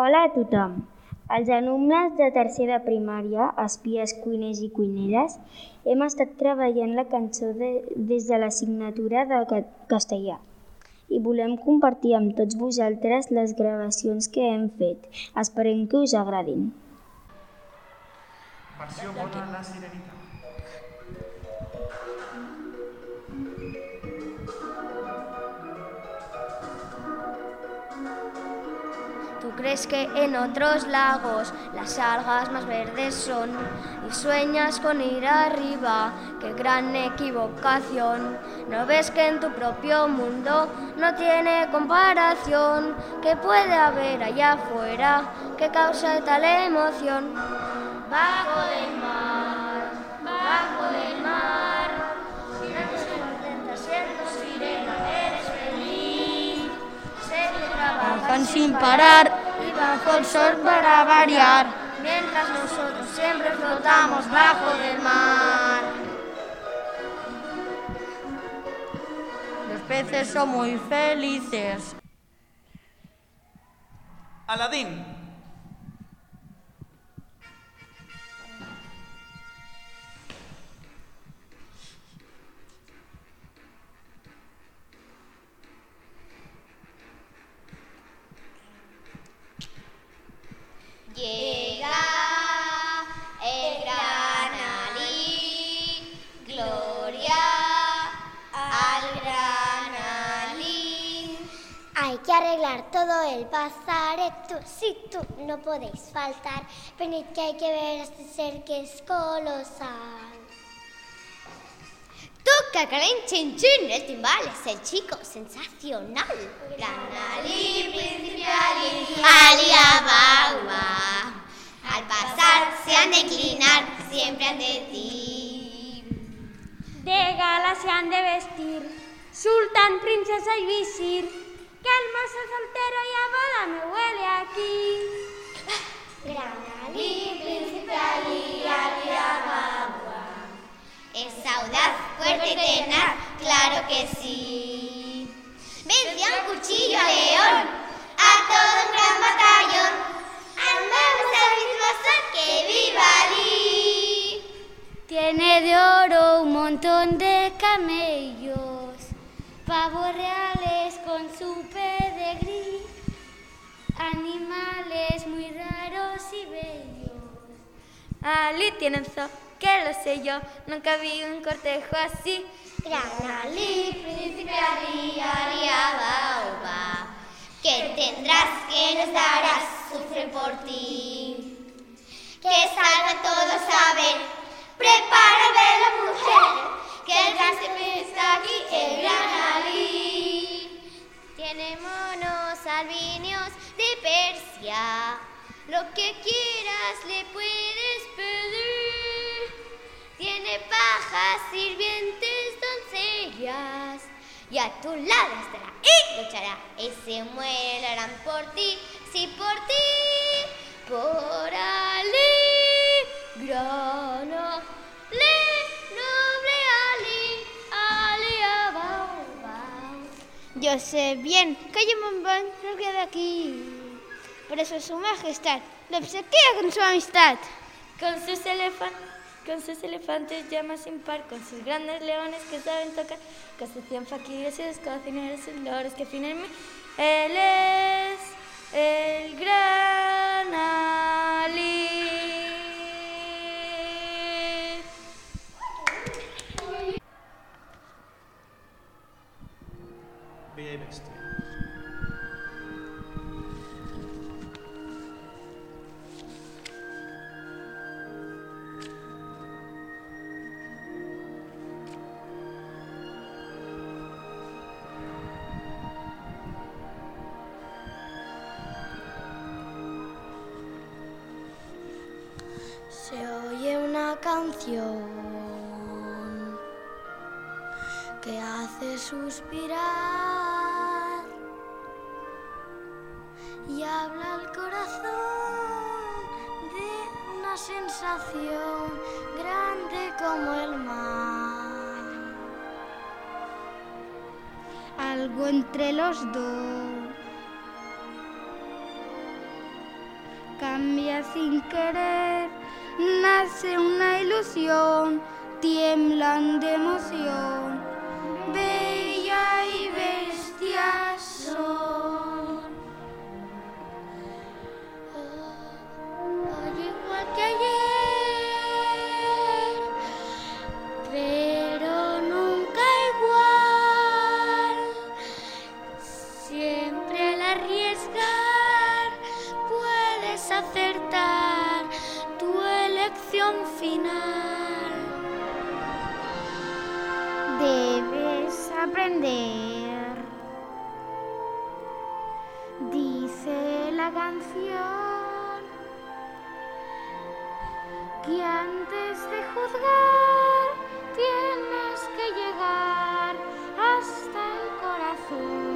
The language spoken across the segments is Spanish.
Hola a tothom. Els alumnes de tercer de primària, espies, cuiners i cuineres, hem estat treballant la cançó de, des de l'assignatura de ca- castellà i volem compartir amb tots vosaltres les gravacions que hem fet. Esperem que us agradin. Versió bona la sirenita. Crees que en otros lagos las algas más verdes son y sueñas con ir arriba, qué gran equivocación. No ves que en tu propio mundo no tiene comparación, que puede haber allá afuera que causa tal emoción. Bajo del mar, bajo del mar, siendo sirena, eres feliz. Sé que Trabajan sin parar bajo el sol para variar. mientras nosotros siempre flotamos bajo del mar. Los peces son muy felices. Aladín. Hay que arreglar todo el pazareto, si tú no podéis faltar, venid que hay que ver a este ser que es colosal. Toca Karen Chin Chin, el timbal es el chico sensacional. Gran Ali, príncipe Ali, Ali Abawa. Al pasar se han de inclinar, siempre han de ti. De gala se han de vestir, sultán, princesa y visir, que el mozo soltero y a boda me huele aquí. Gran Ali, príncipe Ali, Ali Abawa. Es audaz, fuerte y tenaz, claro que sí. Vence a un cuchillo a león, a todo un gran batallón. Andamos al mismo son que viva Ali. Tiene de oro un montón de camellos, pavos reales animales muy raros y bellos. Ali tiene un zoo, que lo sé yo, nunca vi un cortejo así. Gran Ali, príncipe Ali, Abaoba, que tendrás, que nos darás, sufre por ti. Que salva todos saber, prepara la mujer, que el gran está aquí, el gran Ali. Tiene monos albinos de Persia, lo que quieras le puedes pedir. Tiene pajas, sirvientes, doncellas. Y a tu lado estará y luchará. Y se muerarán por ti, sí por ti, por Ali. Yo sé bien que Yamambán no queda aquí. Por eso su majestad lo obsequia con su amistad. Con sus, con sus elefantes llamas sin par, con sus grandes leones que saben tocar, con sus cien faquires y sus cocineros y loros que mi. Él es el gran Ali. next Entre los dos. cambia sin querer, nace una ilusión, tiemblan de emoción, que antes de juzgar tienes que llegar hasta el corazón.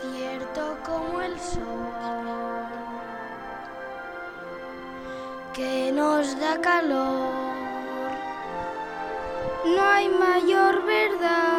Cierto como el sol, que nos da calor. No hay mayor verdad,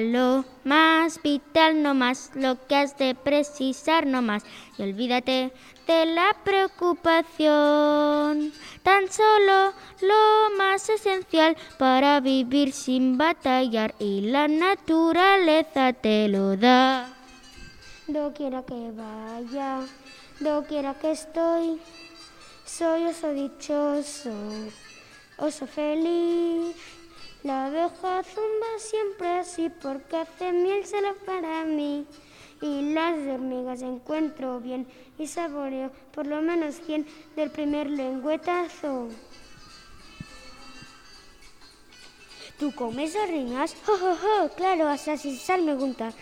lo más vital, no más lo que has de precisar, no más. Y olvídate de la preocupación. Tan solo lo más esencial para vivir sin batallar. Y la naturaleza te lo da. Doquiera que vaya, doquiera que estoy, soy oso dichoso, oso feliz. La abeja zumba siempre así porque hace miel solo para mí. Y las hormigas encuentro bien y saboreo por lo menos 100 del primer lengüetazo. ¿Tú comes hormigas? ¡Jo, jo, jo! Claro, hasta sin sal me gusta.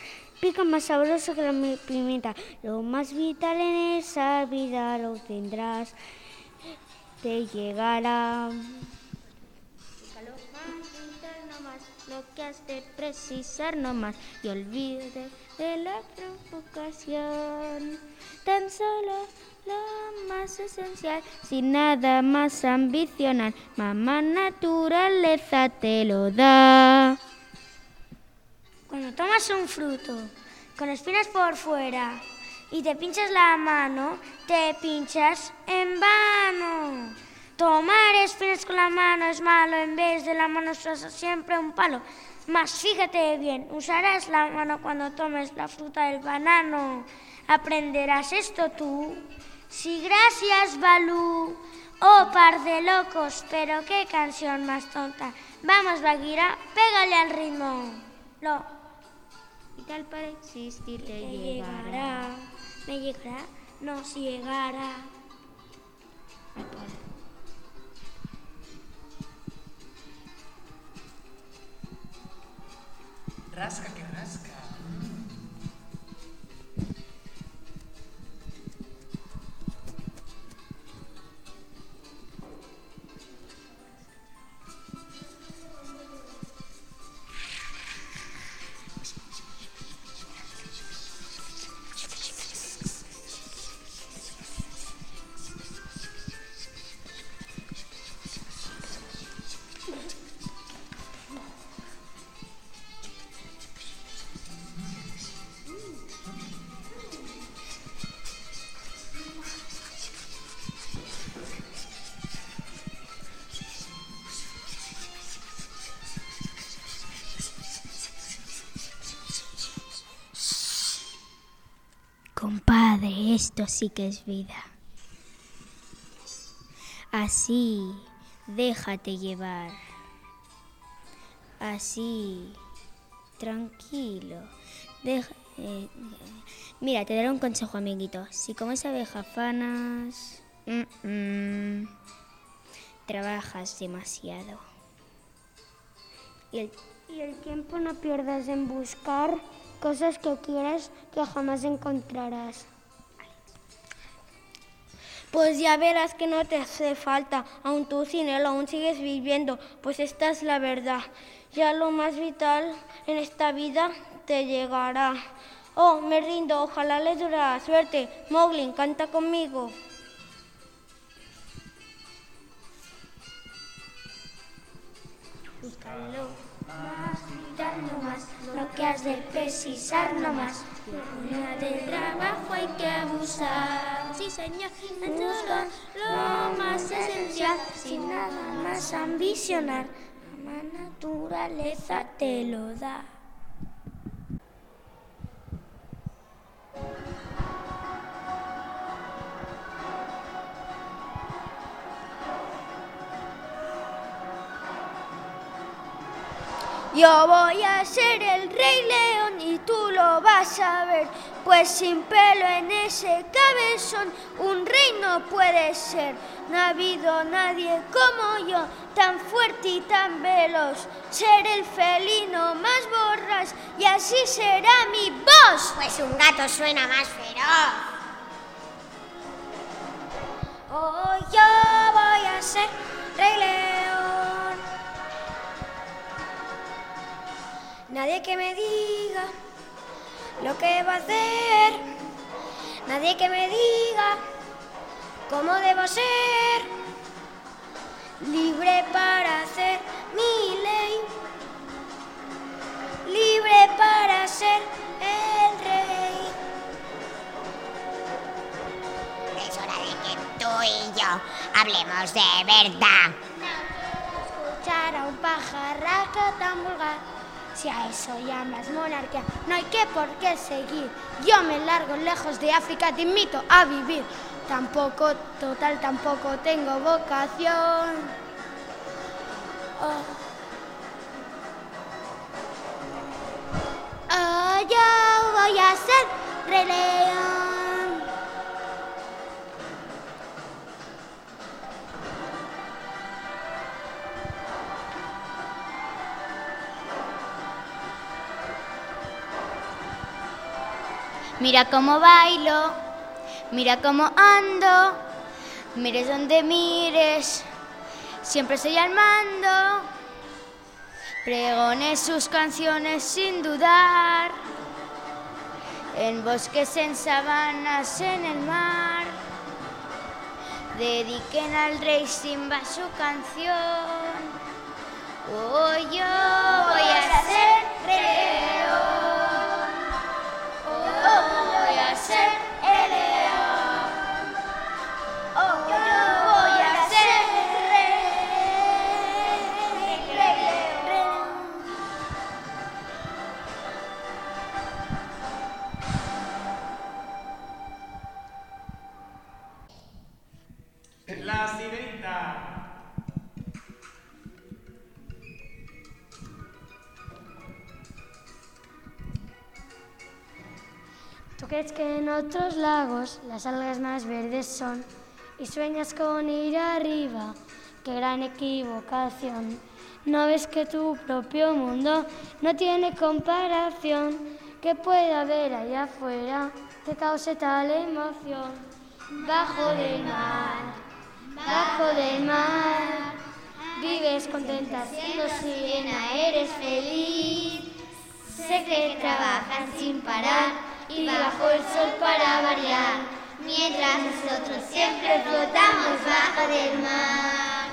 Pica más sabroso que la mi- pimienta. Lo más vital en esa vida lo tendrás. Te llegará. Lo que has de precisar, no más. Y olvídate de la provocación. Tan solo lo más esencial, sin nada más ambicionar. Mamá naturaleza te lo da. Cuando tomas un fruto con espinas por fuera y te pinchas la mano, te pinchas en vano. Tomar espinas con la mano es malo, en vez de la mano usas siempre un palo. Mas fíjate bien, usarás la mano cuando tomes la fruta del banano. ¿Aprenderás esto tú? Sí, gracias, Balú. Oh, par de locos, pero qué canción más tonta. Vamos, Bagheera, pégale al ritmo. Lo Vital para existir te me llegará. llegará, me llegará, llegará. Alaska que Alaska. Compadre, esto sí que es vida. Así, déjate llevar. así, tranquilo. Eh, mira, te daré un consejo, amiguito. Si comes abejafanas, mm, mm, trabajas demasiado. Y el Y el tiempo no pierdas en buscar cosas que quieras que jamás encontrarás. Pues ya verás que no te hace falta, aún tú sin él aún sigues viviendo, pues esta es la verdad. Ya lo más vital en esta vida te llegará. Oh, me rindo, ojalá le dure la suerte. Moglin, canta conmigo. Búscalo más, dando más, lo que has de precisar no más. Una del trabajo hay que abusar. Sí, señor, busca lo más esencial, sin nada más ambicionar. La naturaleza te lo da. Pues sin pelo en ese cabezón un rey no puede ser. No ha habido nadie como yo, tan fuerte y tan veloz. Ser el felino más borras y así será mi voz. Pues un gato suena más feroz. Oh, yo voy a ser rey león. Nadie que me diga lo que va a hacer. Nadie que me diga cómo debo ser. Libre para hacer mi ley. Libre para ser el rey. Es hora de que tú y yo hablemos de verdad. escuchar a un pajarraco tan vulgar. Si a eso llamas monarquía, no hay que por qué seguir. Yo me largo lejos de África, te invito a vivir. Tampoco, total, tampoco tengo vocación. Oh. Oh, yo voy a ser rey león. Mira cómo bailo, mira cómo ando, mires donde mires, siempre estoy al mando. Pregone sus canciones sin dudar, en bosques, en sabanas, en el mar. Dediquen al rey Simba su canción. Oh, yo voy a ¿Tú crees que en otros lagos las algas más verdes son y sueñas con ir arriba? ¡Qué gran equivocación! ¿No ves que tu propio mundo no tiene comparación? ¿Qué puede haber allá afuera que cause tal emoción? Bajo del mar, bajo del mar, vives contenta siendo sirena, eres feliz. Sé que trabajan sin parar y bajo el sol para variar, mientras nosotros siempre flotamos bajo del mar.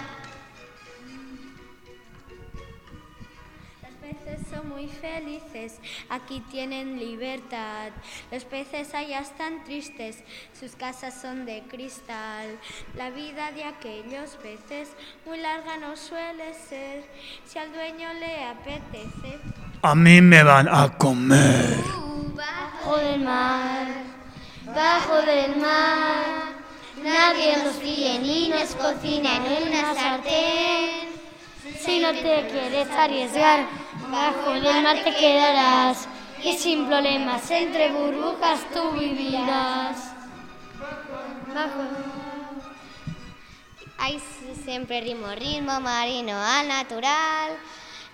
Los peces son muy felices, aquí tienen libertad. Los peces allá están tristes, sus casas son de cristal. La vida de aquellos peces muy larga no suele ser. Si al dueño le apetece, A mí me van a comer. Bajo del mar, bajo del mar, nadie nos fríe ni nos cocina en una sartén. Si no te quieres arriesgar, Bajo del mar te quedarás y sin problemas entre burbujas tú vivirás. Bajo. Hay siempre ritmo, ritmo marino al natural.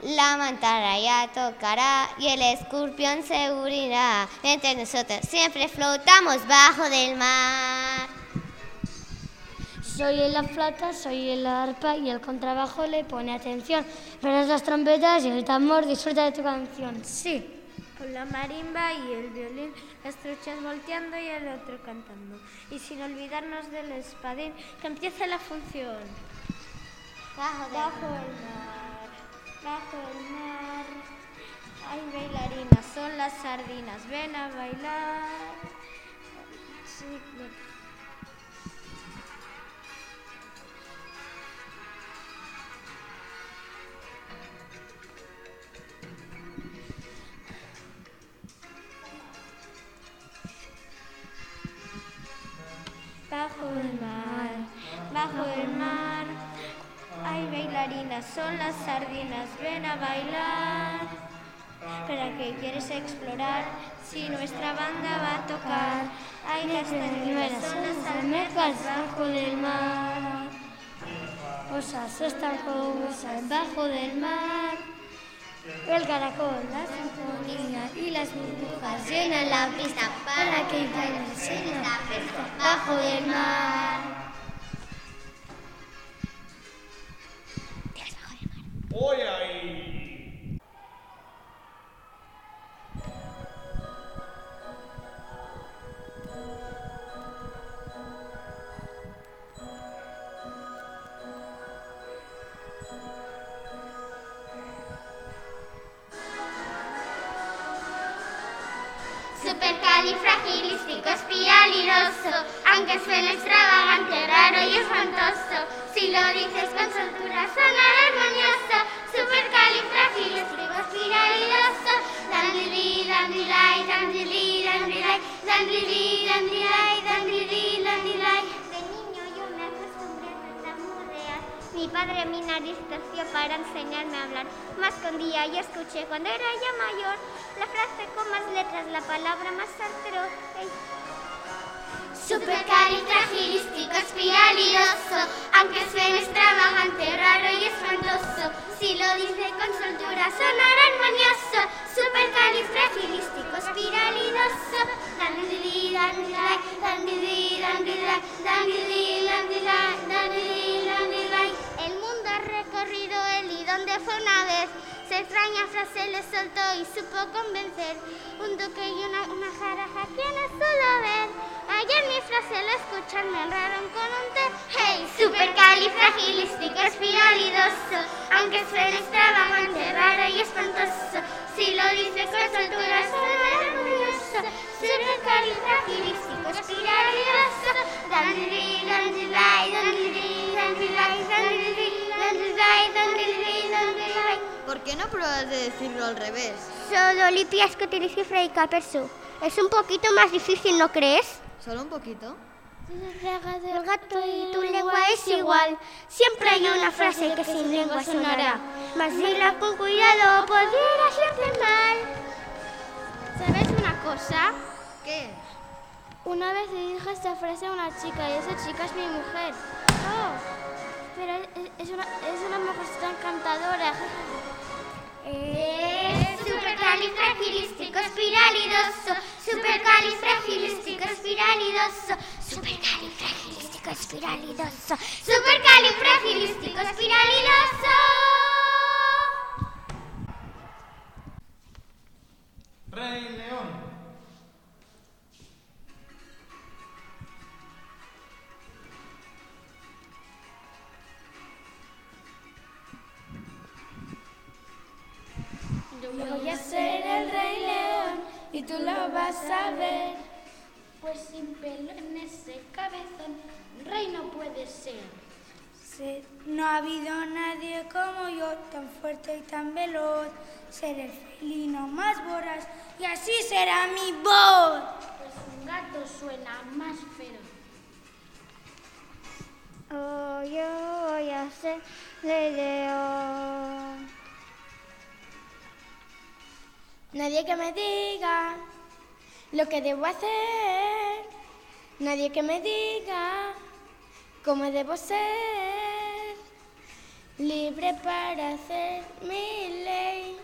La mantara ya tocará y el escorpión se unirá. Entre nosotros siempre flotamos bajo del mar. Soy la flauta, soy el arpa y el contrabajo le pone atención. Verás las trompetas y el tambor, disfruta de tu canción. Sí. Con la marimba y el violín, las truchas volteando y el otro cantando. Y sin olvidarnos del espadín, que empiece la función. Bajo, Bajo el mar, bajo el mar. Hay bailarinas, son las sardinas, ven a bailar. Sí, lo- Bajo el mar, bajo bailarinas, son las sardinas, ven a bailar. ¿Para qué quieres explorar si nuestra banda va a tocar? Hay castañuelas, son las almejas bajo del mar. Cosas están cosas bajo del mar. El caracol, la sinfonía y las burbujas llenan la pista para que bailes en la bajo del mar. Me acostumbré a. Mi padre mi nariz torció para enseñarme a hablar. Más un día yo escuché cuando era ya mayor la frase con más letras, la palabra más artero. Supercalifragilisticoespialidoso, aunque suene extravagante, raro y espantoso, si lo dice con soltura sonará armonioso. Supercalifragilisticoespialidoso, dandili, dandilai, dandili, dandilai, dandili, dandilai, dandili, dandilai. El mundo ha recorrido él y donde fue una vez. Extraña frase le soltó y supo convencer. Un duque y una, una jaraja que no solo Ayer mi frase la escuchan me honraron con un té. Hey, supercalifragilisticoespialidoso. Aunque suene extravagante, raro y espantoso. Si lo dice con soltura suena armonioso. Supercalifragilisticoespialidoso. Dandili, dandilai, dandili, dandilai, dandili, dandilai, dandili, dandilai. ¿Por qué no pruebas de decirlo al revés? Solo lipias que utilice Freddy Capersu. Es un poquito más difícil, ¿no crees? ¿Solo un poquito? El gato y tu lengua es igual. Siempre hay una frase que sin lengua sonará. Mas dila con cuidado, pudiera hacerte mal. ¿Sabes una cosa? ¿Qué? Una vez le dije esta frase a una chica y esa chica es mi mujer. Oh, pero es- es una, es una mujer tan encantadora. Es supercalifragilisticoespialidoso, supercalifragilisticoespialidoso, supercalifragilisticoespialidoso, supercalifragilisticoespialidoso. Rey tan fuerte y tan veloz. Seré el felino más voraz y así será mi voz. Pues un gato suena más feroz. Oh, yo voy a ser rey león. Nadie que me diga lo que debo hacer. Nadie que me diga cómo debo ser. Libre para hacer mi ley.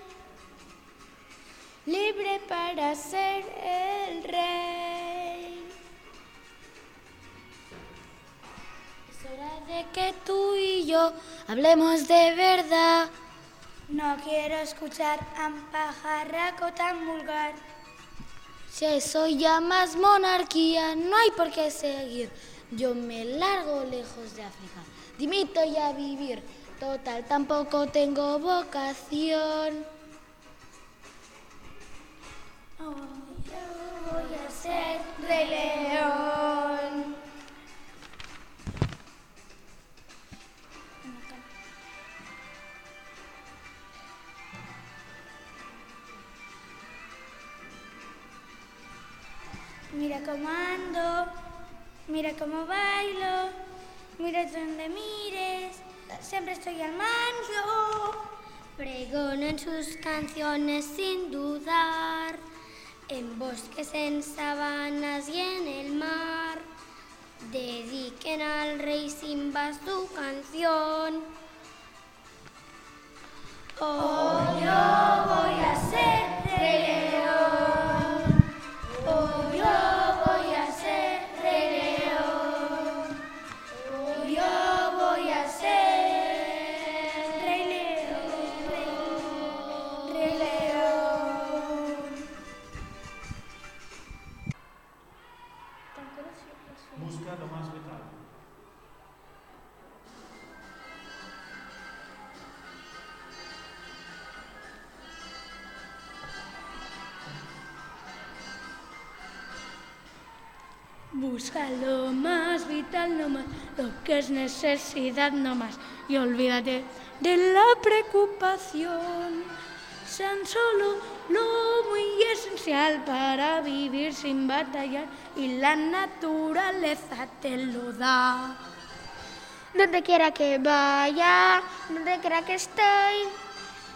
Libre para ser el rey. Es hora de que tú y yo hablemos de verdad. No quiero escuchar a un pajarraco tan vulgar. Si eso llamas monarquía, no hay por qué seguir. Yo me largo lejos de África. Dimito ya a vivir. Total, tampoco tengo vocación. Oh, yo voy a ser rey león. Mira cómo ando, mira cómo bailo, mira donde mires, siempre estoy al mando. Pregono en sus canciones sin dudar, en bosques, en sabanas y en el mar. Dediquen al rey Simba su canción. Oh, yo más nomás, lo que es necesidad nomás, y olvídate de la preocupación. Sean solo lo muy esencial para vivir sin batallar, y la naturaleza te lo da. Donde quiera que vaya, donde quiera que estoy,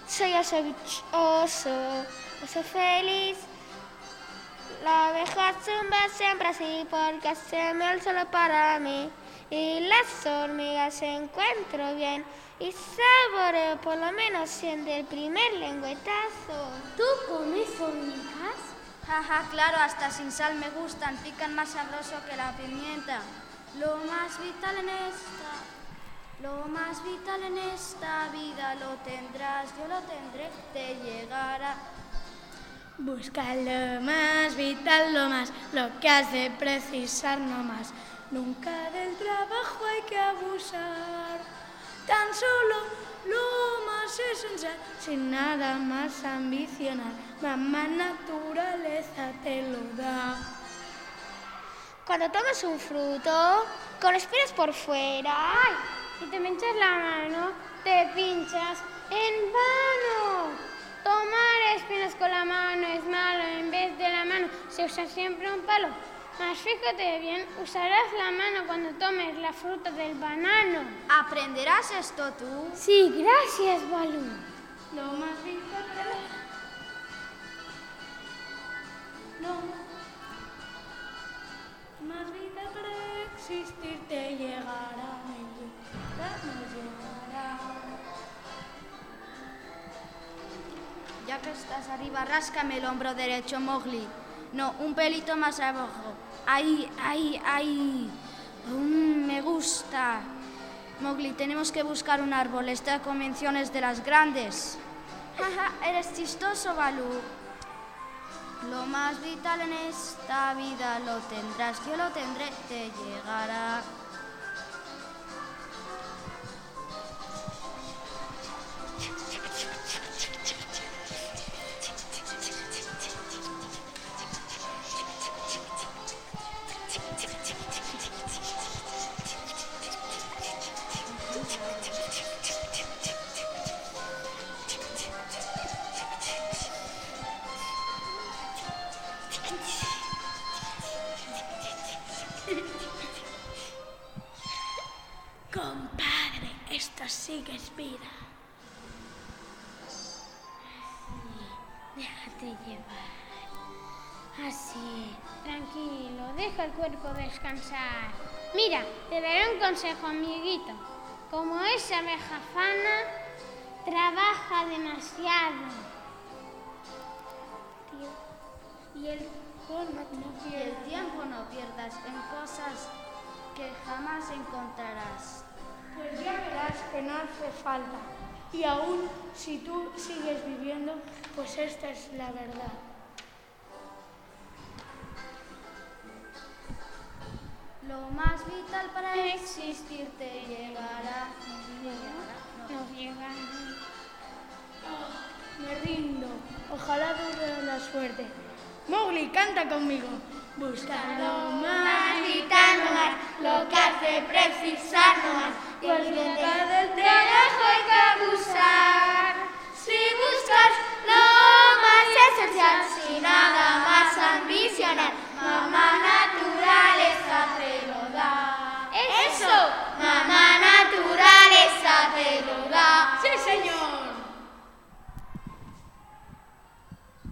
soy oso, bich- oso, oso feliz. La abeja zumba siempre así porque haceme el solo para mí. Y las hormigas se encuentro bien y saboreo por lo menos siendo el primer lengüetazo. ¿Tú comes hormigas? Jaja, claro, hasta sin sal me gustan, pican más sabroso que la pimienta. Lo más vital en esta, lo más vital en esta vida lo tendrás, yo lo tendré, te llegará. Busca lo más vital, lo más, lo que has de precisar no más. Nunca del trabajo hay que abusar, tan solo lo más esencial, sin nada más ambicionar. Mamá naturaleza te lo da. Cuando tomas un fruto, con espinas por fuera, ¡ay! Si te pinchas la mano, te pinchas en vano. Tomar espinas con la mano es malo, en vez de la mano se usa siempre un palo. Mas fíjate bien, usarás la mano cuando tomes la fruta del banano. ¿Aprenderás esto tú? Sí, gracias, Balú. Lo más vital No. Más vida para existir te llegará. Nos llegará. Ya que estás arriba, ráscame el hombro derecho, Mowgli. No, un pelito más abajo. Ahí, ahí, ahí. Mm, me gusta. Mowgli, tenemos que buscar un árbol. Esta convención es de las grandes. Jaja, eres chistoso, Balú. Lo más vital en esta vida lo tendrás, yo lo tendré, te llegará. Esto sí que es vida. Déjate llevar. Así. Tranquilo, deja el cuerpo descansar. Mira, te daré un consejo, amiguito. Como esa abeja fana, trabaja demasiado. Y el, y el tiempo no pierdas en cosas que jamás encontrarás. Pues ya verás que no hace falta. Y aún si tú sigues viviendo, pues esta es la verdad. Lo más vital para existir te llegará. No llega. Me rindo. Ojalá dure la suerte. Mowgli, canta conmigo. Buscando más, gritando más, lo que hace precisar no más. Buscar del trabajo hay que abusar. Si buscas lo más esencial, sin nada más ambicionar, mamá naturaleza te lo da. Eso, mamá naturaleza te lo da.